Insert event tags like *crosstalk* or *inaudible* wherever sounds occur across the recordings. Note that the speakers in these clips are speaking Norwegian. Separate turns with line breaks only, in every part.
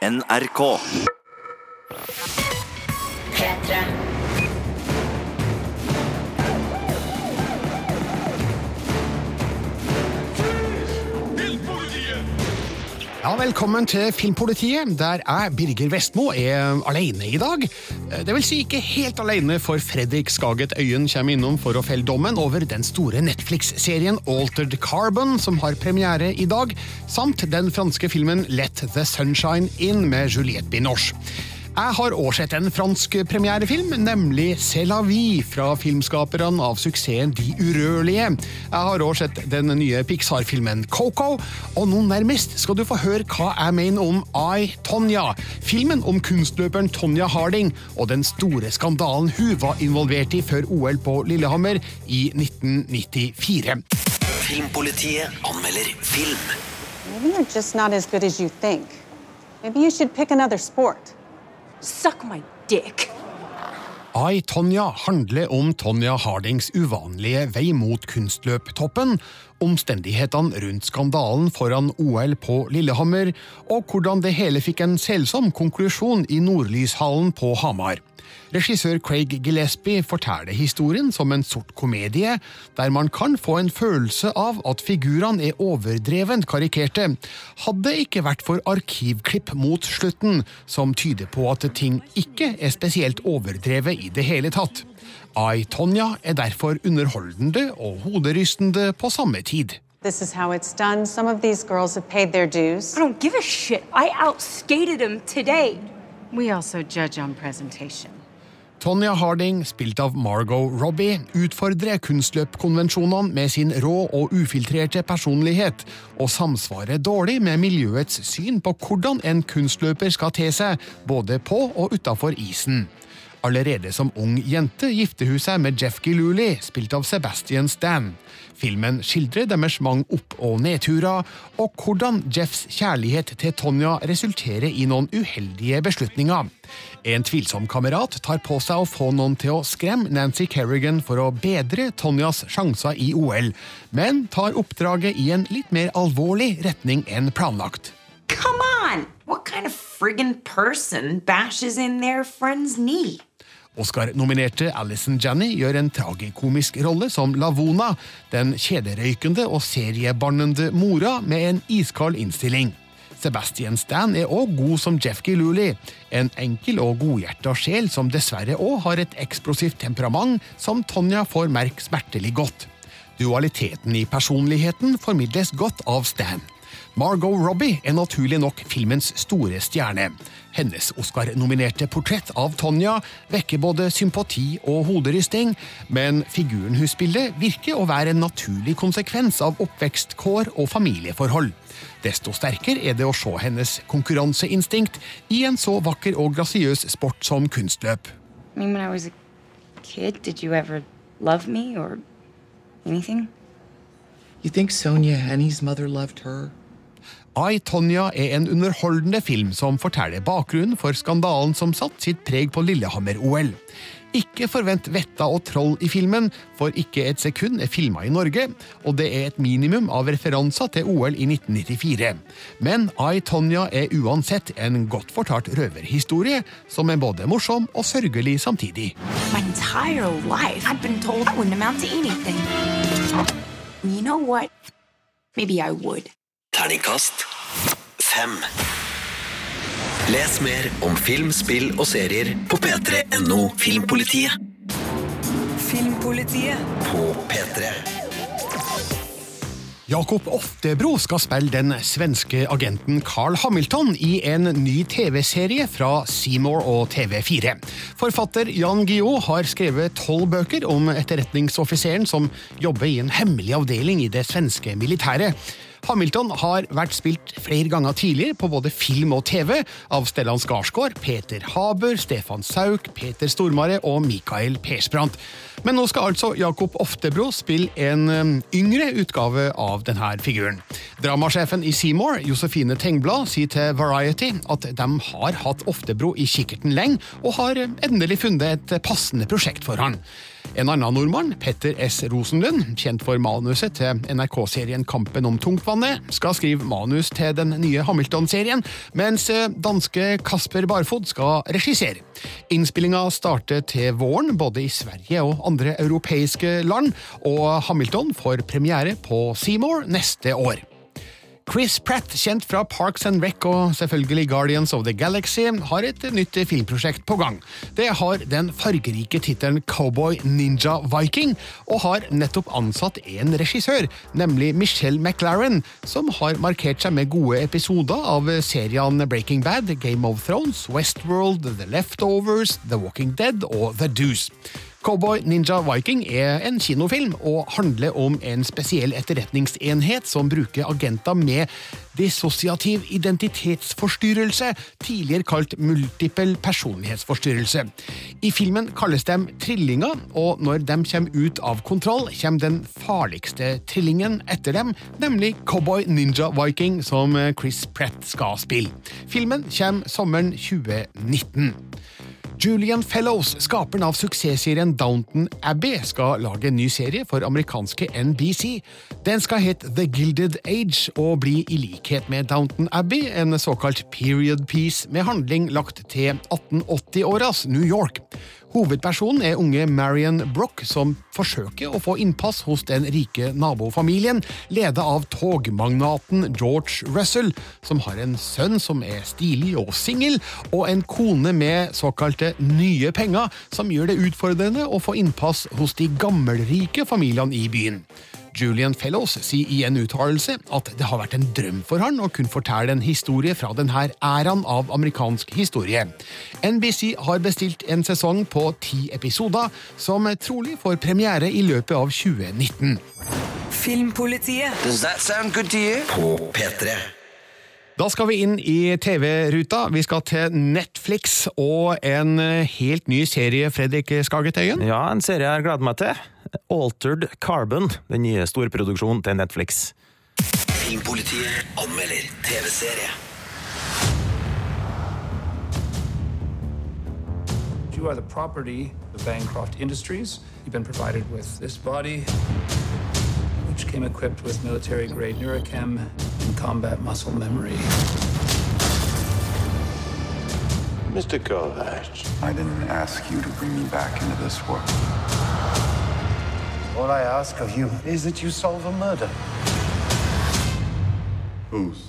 NRK.
Ja, Velkommen til Filmpolitiet, der jeg, Birger Vestmo, er alene i dag. Det vil si ikke helt alene, for Fredrik Skaget Øyen kommer innom for å felle dommen over den store Netflix-serien Altered Carbon, som har premiere i dag, samt den franske filmen Let the Sunshine In med Juliette Binoche. Jeg har også sett en fransk premierefilm, nemlig C'est la vie, fra filmskaperne av suksessen De urørlige. Jeg har også sett den nye Pixar-filmen Coco, og nå nærmest skal du få høre hva jeg mener om I, Tonja, filmen om kunstløperen Tonja Harding og den store skandalen hun var involvert i før OL på Lillehammer i 1994.
Filmpolitiet anmelder film.
Maybe you're just not as good as you think. Maybe you should pick another sport.
Suck my dick.
I, Tonja handler om Tonja Hardings uvanlige vei mot kunstløptoppen, omstendighetene rundt skandalen foran OL på Lillehammer, og hvordan det hele fikk en selsom konklusjon i Nordlyshallen på Hamar. Regissør Craig Gillespie forteller historien som en sort komedie, der man kan få en følelse av at figurene er overdrevent karikerte, hadde det ikke vært for arkivklipp mot slutten, som tyder på at ting ikke er spesielt overdrevet i det hele tatt. I, Tonja er derfor underholdende og hoderystende på samme tid.
This is how it's done. Some of these girls have paid their dues.
I don't give a shit. I outskated them today.
We also judge on presentation.
Tonja Harding, spilt av Margot Robbie, utfordrer kunstløpkonvensjonene med sin rå og ufiltrerte personlighet, og samsvarer dårlig med miljøets syn på hvordan en kunstløper skal te seg, både på og utafor isen. Allerede som ung jente gifter hun seg med Jeff Gillooly, spilt av Sebastian Stan. Filmen skildrer deres mange opp- og nedturer, og hvordan Jeffs kjærlighet til Tonja resulterer i noen uheldige beslutninger. En tvilsom kamerat tar på seg å få noen til å skremme Nancy Kerrigan for å bedre Tonjas sjanser i OL, men tar oppdraget i en litt mer alvorlig retning enn planlagt.
Come on! What kind of friggin' person bashes in their friend's knee?
Oscar-nominerte Alison Janny gjør en tragikomisk rolle som Lavona, den kjederøykende og seriebannende mora med en iskald innstilling. Sebastian Stan er òg god som Jeff Gilluli, en enkel og godhjerta sjel som dessverre òg har et eksplosivt temperament som Tonja får merke smertelig godt. Dualiteten i personligheten formidles godt av Stan. Margot Robbie er naturlig nok filmens store stjerne. Hennes Oscar-nominerte portrett av Tonja vekker både sympati og hoderysting, men figuren hun spiller, virker å være en naturlig konsekvens av oppvekstkår og familieforhold. Desto sterkere er det å se hennes konkurranseinstinkt i en så vakker og grasiøs sport som kunstløp.
I mean, when I was a kid, did you ever love me or anything?
You think Sonia Henny's mother loved her?
I, Tonja er en underholdende film som forteller bakgrunnen for skandalen som satte sitt preg på Lillehammer-OL. Ikke forvent vetta og troll i filmen, for ikke et sekund er filma i Norge, og det er et minimum av referanser til OL i 1994. Men I, Tonja er uansett en godt fortalt røverhistorie, som er både morsom og sørgelig samtidig.
My entire life, I'd been told I wouldn't amount to anything. You know what? Maybe I would.
Terningkast fem. Les mer om film, spill og serier på p3.no Filmpolitiet. Filmpolitiet på P3.
Jakob Oftebro skal spille den svenske agenten Carl Hamilton i en ny TV-serie fra Seymour og TV4. Forfatter Jan Guillou har skrevet tolv bøker om etterretningsoffiseren som jobber i en hemmelig avdeling i det svenske militæret. Hamilton har vært spilt flere ganger tidligere på både film og TV av Stellan Skarsgård, Peter Haber, Stefan Sauk, Peter Stormare og Mikael Persbrandt. Men nå skal altså Jakob Oftebro spille en um, yngre utgave av denne figuren. Dramasjefen i Seymour, Josefine Tengblad, sier til Variety at de har hatt Oftebro i kikkerten lenge, og har endelig funnet et passende prosjekt for han. En annen nordmann, Petter S. Rosenlund, kjent for manuset til NRK-serien Kampen om tungtvannet, skal skrive manus til den nye Hamilton-serien, mens eh, danske Kasper Barfod skal regissere. Innspillinga starter til våren, både i Sverige og andre europeiske land, og Hamilton får premiere på Seymour neste år. Chris Pratt, kjent fra Parks and Rec og selvfølgelig Guardians of the Galaxy, har et nytt filmprosjekt på gang. Det har den fargerike tittelen Cowboy Ninja Viking, og har nettopp ansatt en regissør, nemlig Michelle McLaren, som har markert seg med gode episoder av seriene Breaking Bad, Game of Thrones, Westworld, The Leftovers, The Walking Dead og The Deuce. Cowboy Ninja Viking er en kinofilm og handler om en spesiell etterretningsenhet som bruker agenter med dissosiativ identitetsforstyrrelse, tidligere kalt multiple personlighetsforstyrrelse. I filmen kalles de trillinger, og når de kommer ut av kontroll, kommer den farligste trillingen etter dem, nemlig Cowboy Ninja Viking, som Chris Pratt skal spille. Filmen kommer sommeren 2019. Julian Fellows, skaperen av suksessserien Downton Abbey, skal lage en ny serie for amerikanske NBC. Den skal hete The Gilded Age og bli i likhet med Downton Abbey en såkalt period piece med handling lagt til 1880-åras New York. Hovedpersonen er unge Marion Brock, som forsøker å få innpass hos den rike nabofamilien, ledet av togmagnaten George Russell, som har en sønn som er stilig og singel, og en kone med såkalte nye penger, som gjør det utfordrende å få innpass hos de gammelrike familiene i byen. Julian Fellows sier i en uttalelse at det har vært en drøm for han å kunne fortelle en historie fra denne æraen av amerikansk historie. NBC har bestilt en sesong på ti episoder, som trolig får premiere i løpet av 2019.
Filmpolitiet.
Does that sound good to you? På P3.
Da skal vi inn i TV-ruta. Vi skal til Netflix og en helt ny serie, Fredrik Skagetøyen.
Ja, en serie jeg gleder meg til. Altered Carbon, den nye storproduksjonen til Netflix.
Filmpolitiet anmelder TV-serie.
You are the property of Bancroft Industries. You've been provided with this body, which came equipped with military grade neurochem and combat muscle memory.
Mr. Kovacs.
I didn't ask you to bring me back into this world.
All I ask of you is that you solve a murder.
Whose?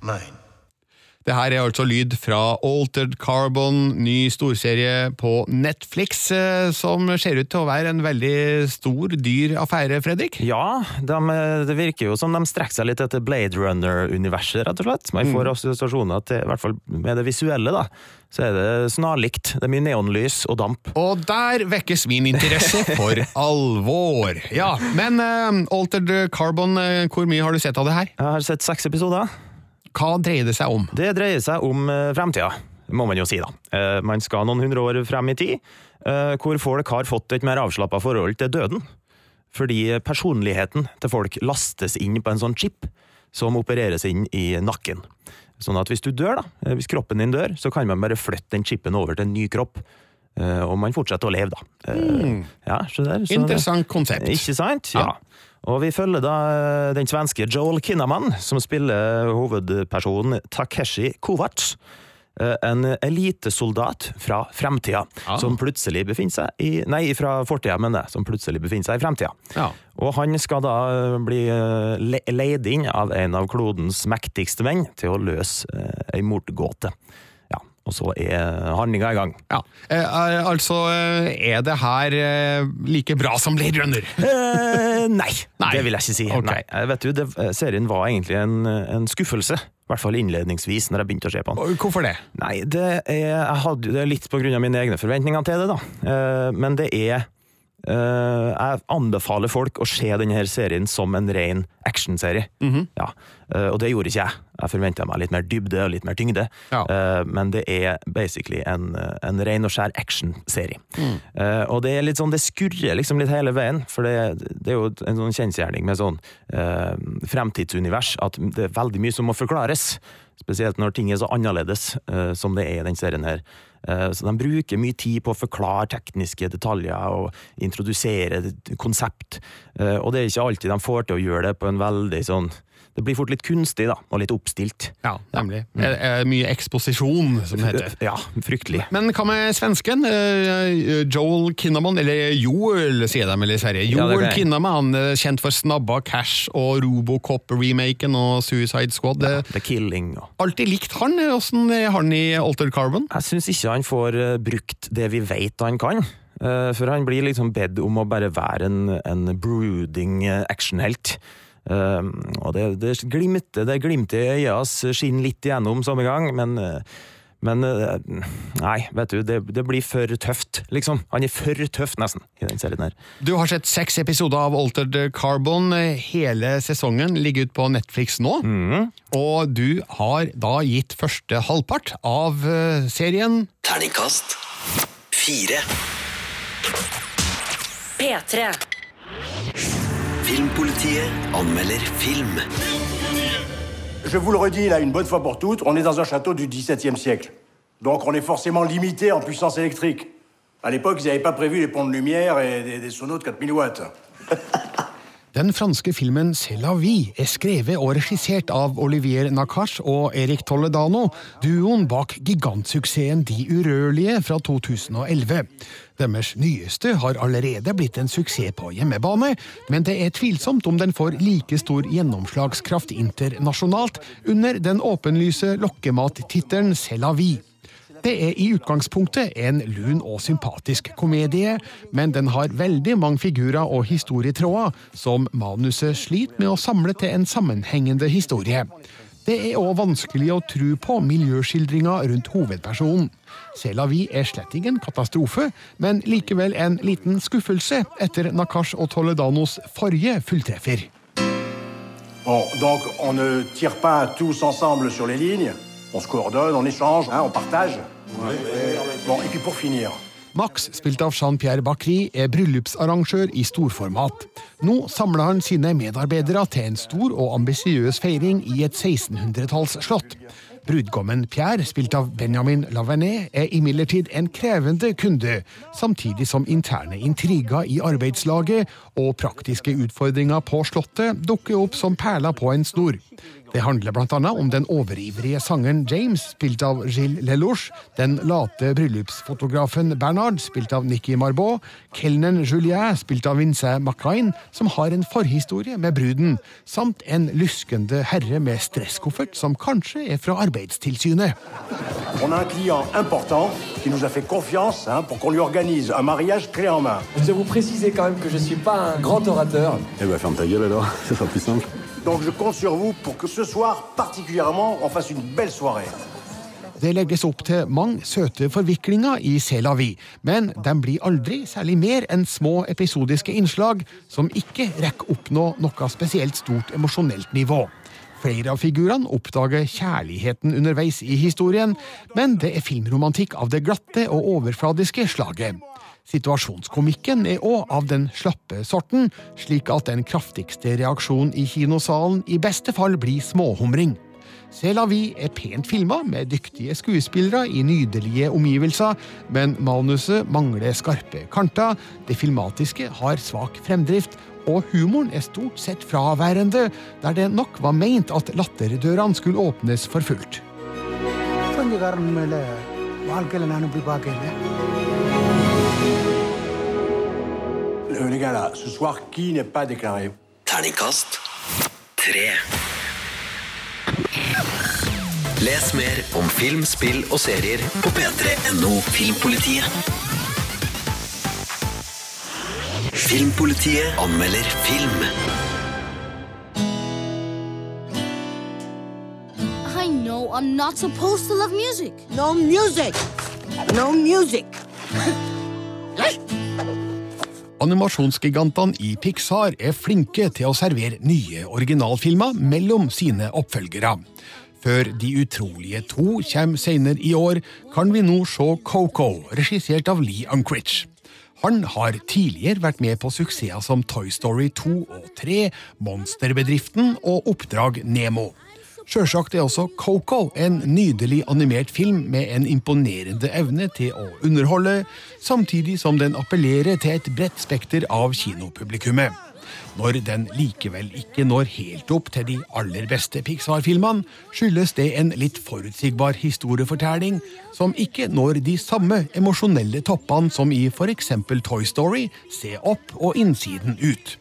Mine.
Det her er altså lyd fra Altered Carbon, ny storserie på Netflix, eh, som ser ut til å være en veldig stor, dyr affære, Fredrik?
Ja, de, det virker jo som de strekker seg litt etter Blade Runner-universet, rett og slett. Man får assosiasjoner til, i hvert fall med det visuelle, da. Så er det snarlikt. Det er mye neonlys og damp.
Og der vekkes min interesse for *laughs* alvor. Ja, men uh, Altered Carbon, hvor mye har du sett av det her?
Jeg har sett seks episoder.
Hva dreier det seg om?
Det dreier seg om uh, fremtida, må man jo si, da. Uh, man skal noen hundre år frem i tid, uh, hvor folk har fått et mer avslappa forhold til døden. Fordi personligheten til folk lastes inn på en sånn chip som opereres inn i nakken. Sånn at hvis du dør, da, hvis kroppen din dør, så kan man bare flytte den chipen over til en ny kropp. Og man fortsetter å leve, da.
Mm.
Ja, så der, så
Interessant konsept.
Ikke sant? Ja. Og vi følger da den svenske Joel Kinnaman, som spiller hovedpersonen Takeshi Kovac. En elitesoldat fra fremtida,
Ah.
som plutselig befinner seg i Nei, fra fortida, men det, som plutselig befinner seg i fremtida.
Ja.
Og han skal da bli le leid inn av en av klodens mektigste menn til å løse eh, ei mordgåte. Og så er handlinga i gang.
Ja, eh, Altså, er det her eh, like bra som Blade Runner? *laughs*
Eh, nei,
Nei.
det vil jeg ikke si.
Okay.
Nei, eh, vet du, det, serien var egentlig en, en skuffelse. I hvert fall innledningsvis, når jeg begynte å se på den.
Hvorfor det?
Nei, det er, jeg hadde, det er litt av mine egne forventninger til det, da. Eh, men det er eh, Jeg anbefaler folk å se denne serien som en ren actionserie. ja. uh, og det gjorde ikke jeg. Jeg forventa meg litt mer dybde og litt mer tyngde.
Ja.
Uh, men det er basically en, en ren og skjær actionserie. Eh, og det er litt sånn, det skurrer liksom litt hele veien, for det, det er jo en sånn kjensgjerning med sånn fremtidsunivers, at det er veldig mye som må forklares. Spesielt når ting er så annerledes uh, som det er i den serien her. Uh, Så de bruker mye tid på å forklare tekniske detaljer og introdusere konsept. Uh, Og det er ikke alltid de får til å gjøre det på en veldig sånn Det blir fort litt kunstig, da, og litt oppstilt.
Ja, nemlig. Er, er mye eksposisjon, som det heter.
Ja, fryktelig.
Men hva med svensken? Eh, Joel Kinnaman, eller Joel, sier de vel i Sverige.
Ja, er
Joel
det.
Kinnaman, eh, kjent for Snabba Cash og Robocop-remaken og Suicide Squad. Ja,
The Killing
Alltid likt han. Åssen er han i Altered Carbon?
Jeg syns ikke han får eh, brukt det vi vet han kan. Eh, For han blir liksom bedt om å bare være en, en brooding eh, actionhelt. Eh, og det, det glimter det glimter i øya hans skinner litt igjennom samme gang, men men eh, nei, vet du, det, det blir for tøft, liksom. Han er for tøff, nesten, i den serien her.
Du har sett seks episoder av Altered Carbon. Hele sesongen ligger ut på Netflix nå. Og du har da gitt første halvpart av eh, serien
Terningkast fire.
P3.
Filmpolitiet anmelder film.
Je vous le redis là une bonne fois pour toutes, on est dans un château du XVIIe siècle. Donc on est forcément limité en puissance électrique. À l'époque, ils n'avaient pas prévu les ponts de lumière et des, des sonos de 4000 watts. *laughs*
Den franske filmen C'est la vie er skrevet og regissert av Olivier Nakash og Erik Toledano, duoen bak gigantsuksessen De urørlige fra 2011. Deres nyeste har allerede blitt en suksess på hjemmebane, men det er tvilsomt om den får like stor gjennomslagskraft internasjonalt under den åpenlyse lokkemattittelen C'est la vie. Det er i utgangspunktet en lun og sympatisk komedie, men den har veldig mange figurer og historietråder som manuset sliter med å samle til en sammenhengende historie. Det er òg vanskelig å tro på miljøskildringa rundt hovedpersonen. La er slett ingen katastrofe, men likevel en liten skuffelse etter Nakash og Toledanos forrige fulltreffer.
Bon, donc on ne tire pas tous ensemble on se coordonne, on échange, hein, on partage. Bon, et puis pour finir,
Max, spilt av Jean-Pierre Bacri, er bryllupsarrangør i storformat. Nå samler han sine medarbeidere til en stor og ambisiøs feiring i et 1600-tallsslott. Brudgommen Pierre, spilt av Benjamin Lavernet, er imidlertid en krevende kunde, samtidig som interne intriger i arbeidslaget og praktiske utfordringer på slottet dukker opp som perler på en snor. Det handler blant annet om den overivrige sangeren James, spilt av Gilles Lelouch, den late bryllupsfotografen Bernard, spilt av Nikki Marbot, kelneren Julien, spilt av Vincent Macain, som har en forhistorie med bruden, samt en luskende herre med stresskoffert som kanskje er fra Arbeidstilsynet.
on a un client important qui nous a fait confiance hein, pour qu'on lui organise un mariage clé en main.
Je vous préciser quand même que je suis pas un grand orateur.
Eh ben ferme ta gueule alors, *laughs* ça sera plus simple.
Donc je compte sur vous pour que ce soir, particulièrement, on fasse une belle soirée.
Det legges opp til mange søte forviklinger i C'est la men de blir aldri særlig mer enn små episodiske innslag som ikke rekker oppnå noe spesielt stort emosjonelt nivå. Flere av figurene oppdager kjærligheten underveis i historien, men det er filmromantikk av det glatte og overfladiske slaget. Situasjonskomikken er òg av den slappe sorten, slik at den kraftigste reaksjonen i kinosalen i beste fall blir småhumring. C'est la vie er pent filma, med dyktige skuespillere i nydelige omgivelser, men manuset mangler skarpe kanter, det filmatiske har svak fremdrift, og humoren er stort sett fraværende, der det nok var meint at latterdørene skulle åpnes for fullt.
Les gars là, ce soir, qui n'est pas déclaré
Terningkast 3. Les mer om film, spill og serier på p3.no Filmpolitiet. Filmpolitiet anmelder film.
I know I'm not supposed to love music. No music. No music. *laughs*
Animasjonsgigantene i Pixar er flinke til å servere nye originalfilmer mellom sine oppfølgere. Før De utrolige to kommer senere i år, kan vi nå se Coco, regissert av Lee Unkrich. Han har tidligere vært med på suksesser som Toy Story 2 og 3, Monsterbedriften og Oppdrag Nemo. Sjølsagt er også Coco en nydelig animert film med en imponerende evne til å underholde, samtidig som den appellerer til et bredt spekter av kinopublikummet. Når den likevel ikke når helt opp til de aller beste Pixar-filmene, skyldes det en litt forutsigbar historiefortelling som ikke når de samme emosjonelle toppene som i f.eks. Toy Story, Se opp og Innsiden ut.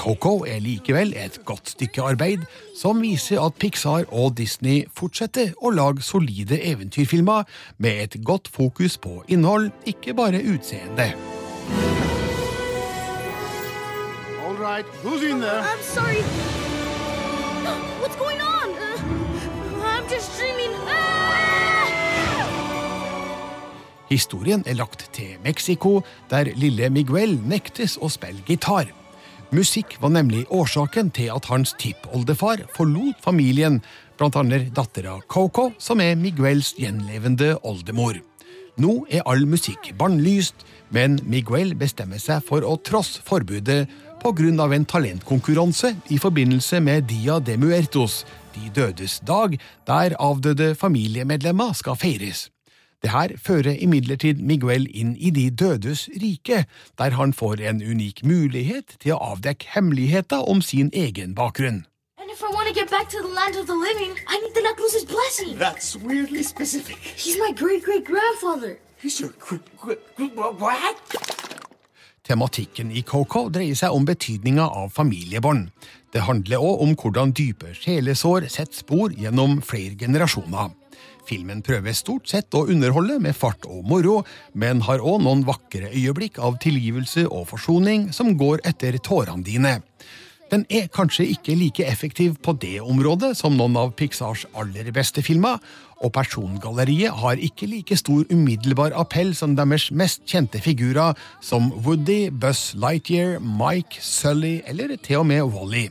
Coco er likevel et godt stykke arbeid som viser at Pixar og Disney fortsetter å lage solide eventyrfilmer med et godt fokus på innhold, ikke bare utseende.
All right, who's in there?
I'm sorry. What's going on? I'm just dreaming.
Historien er lagt til Mexico, der lille Miguel nektes å spille gitar. Musikk var nemlig årsaken til at hans tippoldefar forlot familien, blant annet dattera Coco, som er Miguels gjenlevende oldemor. Nå er all musikk bannlyst, men Miguel bestemmer seg for å trosse forbudet pga. en talentkonkurranse i forbindelse med Dia de Muertos, De dødes dag, der avdøde familiemedlemmer skal feires. Det her fører imidlertid Miguel inn i De dødes rike, der han får en unik mulighet til å avdekke hemmeligheter om sin egen bakgrunn.
And if I want to get back to the land of the living, I need the necklace's blessing.
That's weirdly specific.
He's my great great grandfather.
He's your great gr- gr- what?
Tematikken i Coco dreier seg om betydninga av familiebånd. Det handler òg om hvordan dype sjelesår setter spor gjennom flere generasjoner. Filmen prøver stort sett å underholde med fart og moro, men har òg noen vakre øyeblikk av tilgivelse og forsoning som går etter tårene dine. Den er kanskje ikke like effektiv på det området som noen av Pixars aller beste filmer, og persongalleriet har ikke like stor umiddelbar appell som deres mest kjente figurer, som Woody, Buzz Lightyear, Mike, Sully eller til og med Wally.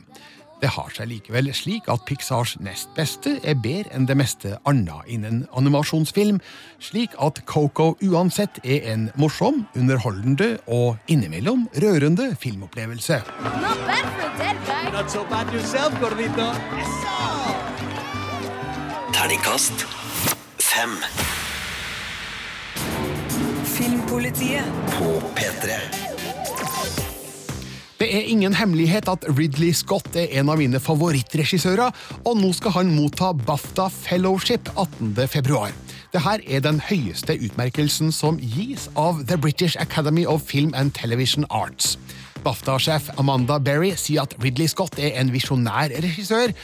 Det har seg likevel slik at Pixars nest beste er bedre enn det meste annet innen animasjonsfilm, slik at Coco uansett er en morsom, underholdende og innimellom rørende filmopplevelse.
Not bad for dead guy.
Not so bad yourself, gordito.
Terningkast fem
Filmpolitiet
på P3.
Det er ingen hemmelighet at Ridley Scott er en av mine favorittregissører, og nå skal han motta BAFTA Fellowship 18. februar. Dette er den høyeste utmerkelsen som gis av The British Academy of Film and Television Arts. BAFTA-sjef Amanda Berry sier at Ridley Scott er en visjonær regissør,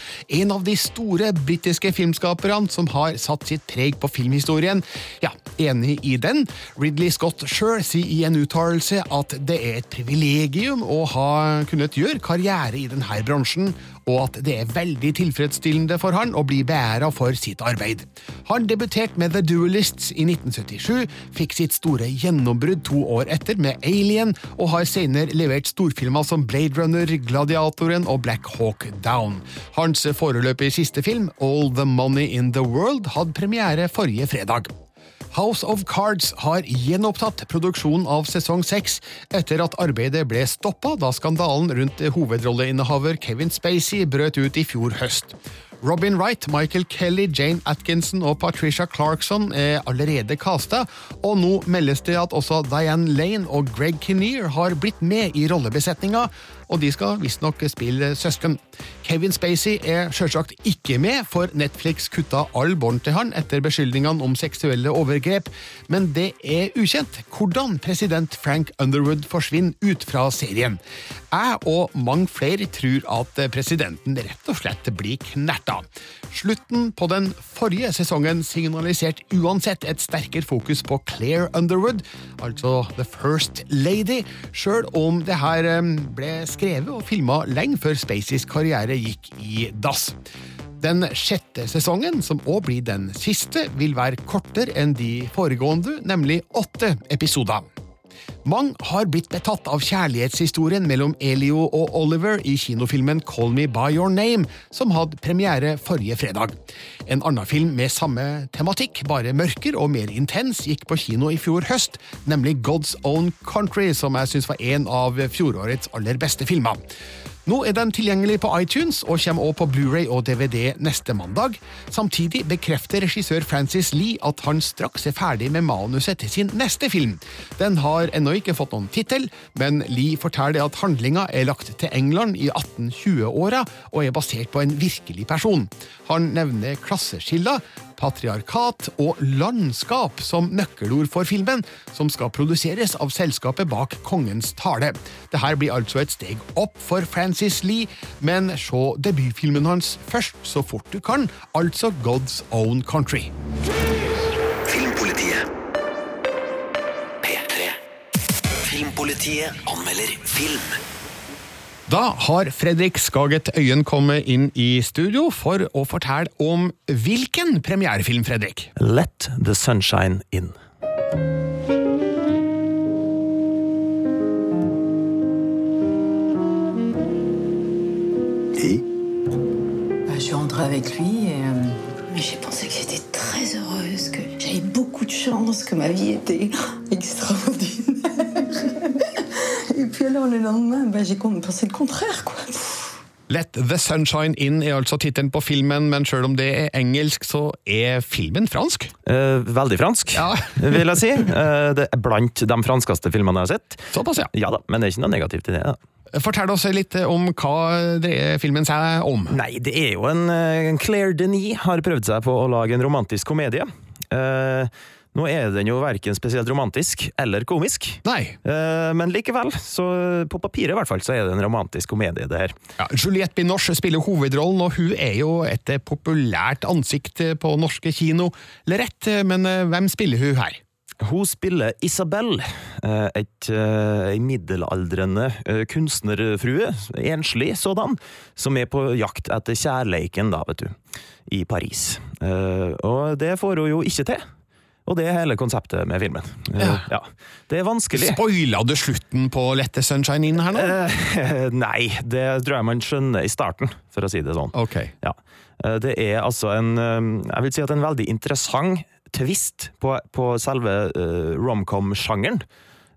en av de store britiske filmskaperne som har satt sitt preg på filmhistorien. Ja, enig i den. Ridley Scott sjøl sier i en uttalelse at det er et privilegium å ha kunnet gjøre karriere i denne bransjen, og at det er veldig tilfredsstillende for han å bli beæra for sitt arbeid. Han debuterte med The Duelists i 1977, fikk sitt store gjennombrudd to år etter med Alien, og har senere levert storfilmer som Blade Runner, Gladiatoren og Black Hawk Down. Hans foreløpig siste film, All the Money in the World, hadde premiere forrige fredag. House of Cards har gjenopptatt produksjonen av sesong seks etter at arbeidet ble stoppa da skandalen rundt hovedrolleinnehaver Kevin Spacey brøt ut i fjor høst. Robin Wright, Michael Kelly, Jane Atkinson og Patricia Clarkson er allerede casta, og nå meldes det at også Diane Lane og Greg Kinnear har blitt med i rollebesetninga, og de skal visstnok spille søsken. Kevin Spacey er sjølsagt ikke med, for Netflix kutta all bånd til han etter beskyldningene om seksuelle overgrep, men det er ukjent hvordan president Frank Underwood forsvinner ut fra serien. Jeg og mange flere tror at presidenten rett og slett blir knerta. Slutten på den forrige sesongen signaliserte uansett et sterkere fokus på Claire Underwood, altså The First Lady, sjøl om det her eh, ble skrevet og filma lenge før Spaceys karriere gikk i dass. Den sjette sesongen, som òg blir den siste, vil være kortere enn de foregående, nemlig åtte episoder. Mange har blitt betatt av kjærlighetshistorien mellom Elio og Oliver i kinofilmen Call Me By Your Name, som hadde premiere forrige fredag. En annen film med samme tematikk, bare mørker og mer intens, gikk på kino i fjor høst, nemlig God's Own Country, som jeg syns var en av fjorårets aller beste filmer. Nå er den tilgjengelig på iTunes og kommer også på Blu-ray og DVD neste mandag. Samtidig bekrefter regissør Francis Lee at han straks er ferdig med manuset til sin neste film. Den har ennå ikke fått noen tittel, men Lee forteller at handlinga er lagt til England i 1820-åra og er basert på en virkelig person. Han nevner klasseskiller, patriarkat og landskap som nøkkelord for filmen, som skal produseres av selskapet bak Kongens tale. Dette blir altså et steg opp for Francis Lee, men se debutfilmen hans først så fort du kan, altså God's Own Country.
Filmpolitiet. P3. Filmpolitiet anmelder film.
Da har Fredrik Skaget Øyen kommet inn i studio for å fortelle om hvilken premierefilm, Fredrik?
Let the sunshine in.
Et bah, Je suis rentrée avec lui et. euh,
j'ai pensé que j'étais très heureuse, que j'avais beaucoup de chance, que ma vie était *gasps* extraordinaire. Et puis alors le lendemain, ben, j'ai pensé le contraire, quoi.
Let the Sunshine In er altså tittelen på filmen, men selv om det er engelsk, så er filmen fransk.
Eh, veldig fransk, *laughs* vil jeg si. Eh, det er blant de franskeste filmene jeg har sett.
Såpass, ja.
Ja da, Men det er ikke noe negativt i det. da.
Fortell oss litt om hva dreier filmen seg om.
Nei, det er jo en, eh, en Claire Denis har prøvd seg på å lage en romantisk komedie. Eh, nå er den jo verken spesielt romantisk eller komisk,
Nei.
Eh, men likevel, så på papiret i hvert fall, så er det en romantisk komedie, det her.
Ja, Juliette Binoche spiller hovedrollen, og hun er jo et eh, populært ansikt eh, på norske kino. Lett, men eh, hvem spiller hun her?
Hun spiller Isabel, et, ei middelaldrende kunstnerfrue, enslig sådan, som er på jakt etter kjærleiken, da, vet du, i Paris. Og det får hun jo ikke til. Og det er hele konseptet med filmen. Ja. Ja. Det er vanskelig.
Spoila du slutten på Lette Sunshine Inn' her nå?
Eh, *laughs* nei, det tror jeg man skjønner i starten, for å si det sånn.
Okay.
Ja. Eh, Det er altså en eh, Jeg vil si at en veldig interessant twist på, på selve romcom-sjangeren.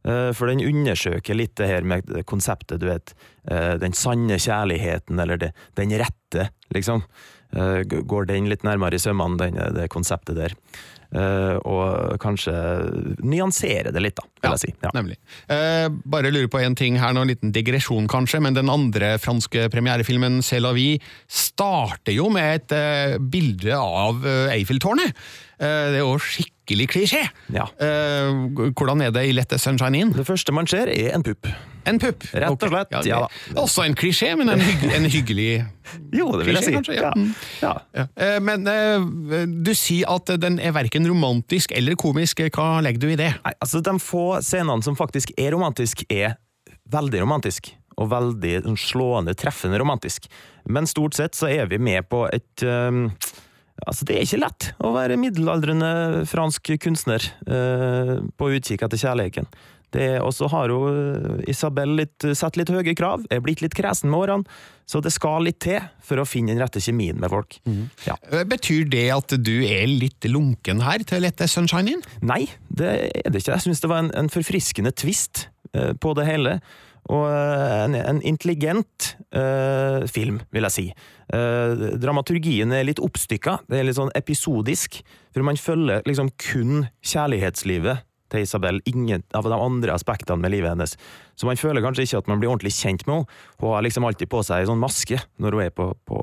Eh, For den undersøker litt det her med konseptet, du vet. eh, Den sanne kjærligheten, eller det, den rette, liksom. Eh, Går den litt nærmere i sømmene, det konseptet der. Eh, Og kanskje nyansere det litt, da, vil jeg si. Ja.
Nemlig. Eh, bare lurer på en ting her nå, en liten digresjon kanskje, men den andre franske premierefilmen C'est la vie starter jo med et eh, bilde av eh, Eiffeltårnet. Eh, det er jo skikkelig klisjé.
Ja.
Eh, hvordan er det i Let the Sunshine In?
Det første man ser, er en pupp.
En pupp.
Rett og slett,
det-
ja da.
Også en klisjé, men en, hygg, en hyggelig *laughs*
Jo, det vil jeg
klisjé,
si.
kanskje, ja.
Ja.
Mm.
Ja.
Ja. Eh, Men eh, du sier at den er verken romantisk eller komisk. Hva legger du i det?
Nei, altså De få scenene som faktisk er romantisk, er veldig romantisk. Og veldig slående, treffende romantisk. Men stort sett så er vi med på et um, Altså, det er ikke lett å være middelaldrende fransk kunstner eh, på utkikk etter kjærligheten. Og så har jo eh, Isabel litt, satt litt høye krav, er blitt litt kresen med årene, så det skal litt til for å finne den rette kjemien med folk. Ja.
Eh, Betyr det at du er litt lunken her til å lette Sunshine In?
Nei, det er det ikke. Jeg syns det var en, en forfriskende twist eh, på det hele. Og eh, en, en intelligent uh, film, vil jeg si. Uh, dramaturgien er litt oppstykka, det er litt sånn episodisk. For man følger liksom kun kjærlighetslivet til Isabel, ingen av de andre aspektene med livet hennes. Så man føler kanskje ikke at man blir ordentlig kjent med henne. Hun har liksom alltid på seg ei sånn maske når hun er på, på,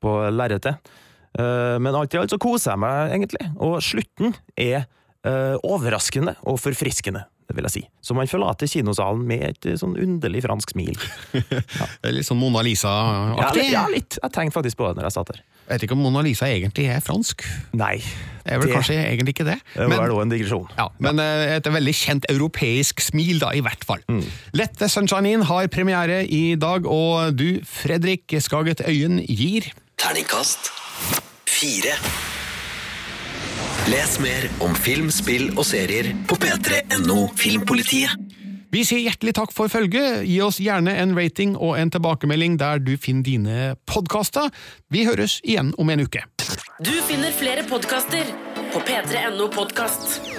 på lerretet. Uh, Men alt i alt så koser jeg meg, egentlig. Og slutten er overraskende og forfriskende, det vil jeg si. Så man forlater kinosalen med et eh, sånn underlig fransk smil. *laughs*
Det er litt sånn Mona Lisa-aktig.
Ja, ja, litt. Jeg tenkte faktisk på det når jeg satt der.
Jeg vet ikke om Mona Lisa egentlig er fransk.
Nei.
Det er vel
Det-
kanskje egentlig ikke det.
Det var da en digresjon.
ja, men eh, et veldig kjent europeisk smil, da, i hvert fall. Mm. Lette Sunshine In har premiere i dag, og du, Fredrik Skaget Øyen, gir
Terningkast fire. Les mer om film, spill og serier på p3.no Filmpolitiet.
Vi sier hjertelig takk for følget. Gi oss gjerne en rating og en tilbakemelding der du finner dine podkaster. Vi høres igjen om en uke.
Du finner flere podkaster på p3.no podkast.